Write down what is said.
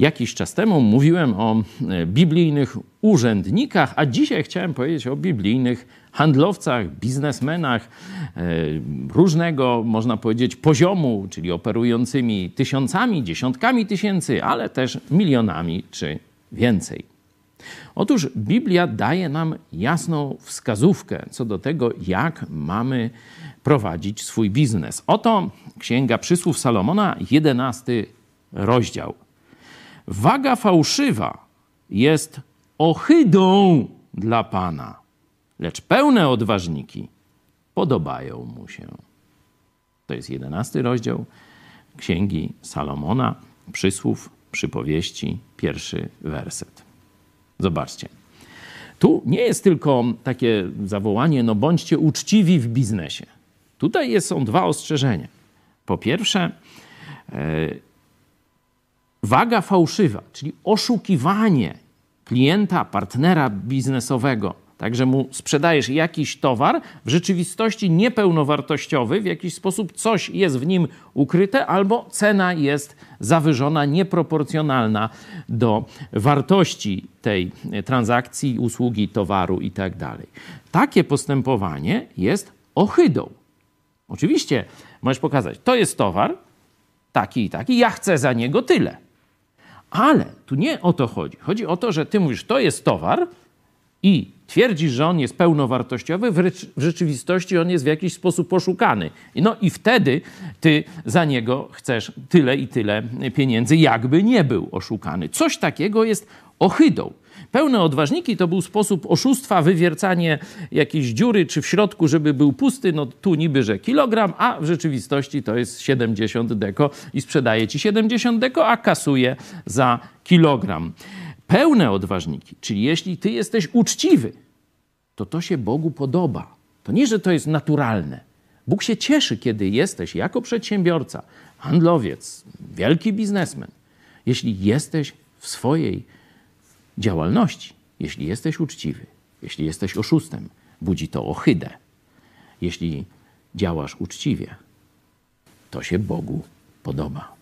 Jakiś czas temu mówiłem o e, biblijnych urzędnikach, a dzisiaj chciałem powiedzieć o biblijnych handlowcach, biznesmenach e, różnego, można powiedzieć, poziomu, czyli operującymi tysiącami, dziesiątkami tysięcy, ale też milionami czy więcej. Otóż Biblia daje nam jasną wskazówkę co do tego, jak mamy prowadzić swój biznes. Oto Księga Przysłów Salomona, 11 rozdział. Waga fałszywa jest ohydą dla Pana, lecz pełne odważniki podobają mu się. To jest jedenasty rozdział Księgi Salomona, przysłów, przypowieści, pierwszy werset. Zobaczcie. Tu nie jest tylko takie zawołanie, no bądźcie uczciwi w biznesie. Tutaj jest, są dwa ostrzeżenia. Po pierwsze, e, waga fałszywa, czyli oszukiwanie klienta, partnera biznesowego, także mu sprzedajesz jakiś towar, w rzeczywistości niepełnowartościowy, w jakiś sposób coś jest w nim ukryte, albo cena jest zawyżona, nieproporcjonalna do wartości tej transakcji, usługi, towaru itd. Tak Takie postępowanie jest ohydą. Oczywiście możesz pokazać, to jest towar, taki i taki, ja chcę za niego tyle. Ale tu nie o to chodzi. Chodzi o to, że ty mówisz, to jest towar i twierdzisz, że on jest pełnowartościowy, w, rzeczywistości on jest w jakiś sposób poszukany. No i wtedy ty za niego chcesz tyle i tyle pieniędzy, jakby nie był oszukany. Coś takiego jest ohydą. Pełne odważniki to był sposób oszustwa, wywiercanie jakiejś dziury, czy w środku, żeby był pusty, no tu niby, że kilogram, a w rzeczywistości to jest 70 deko i sprzedaje ci 70 deko, a kasuje za kilogram. Pełne odważniki, czyli jeśli ty jesteś uczciwy, to to się Bogu podoba. To nie, że to jest naturalne. Bóg się cieszy, kiedy jesteś jako przedsiębiorca, handlowiec, wielki biznesmen, jeśli jesteś w swojej działalności. Jeśli jesteś uczciwy, jeśli jesteś oszustem, budzi to ohydę. Jeśli działasz uczciwie, to się Bogu podoba.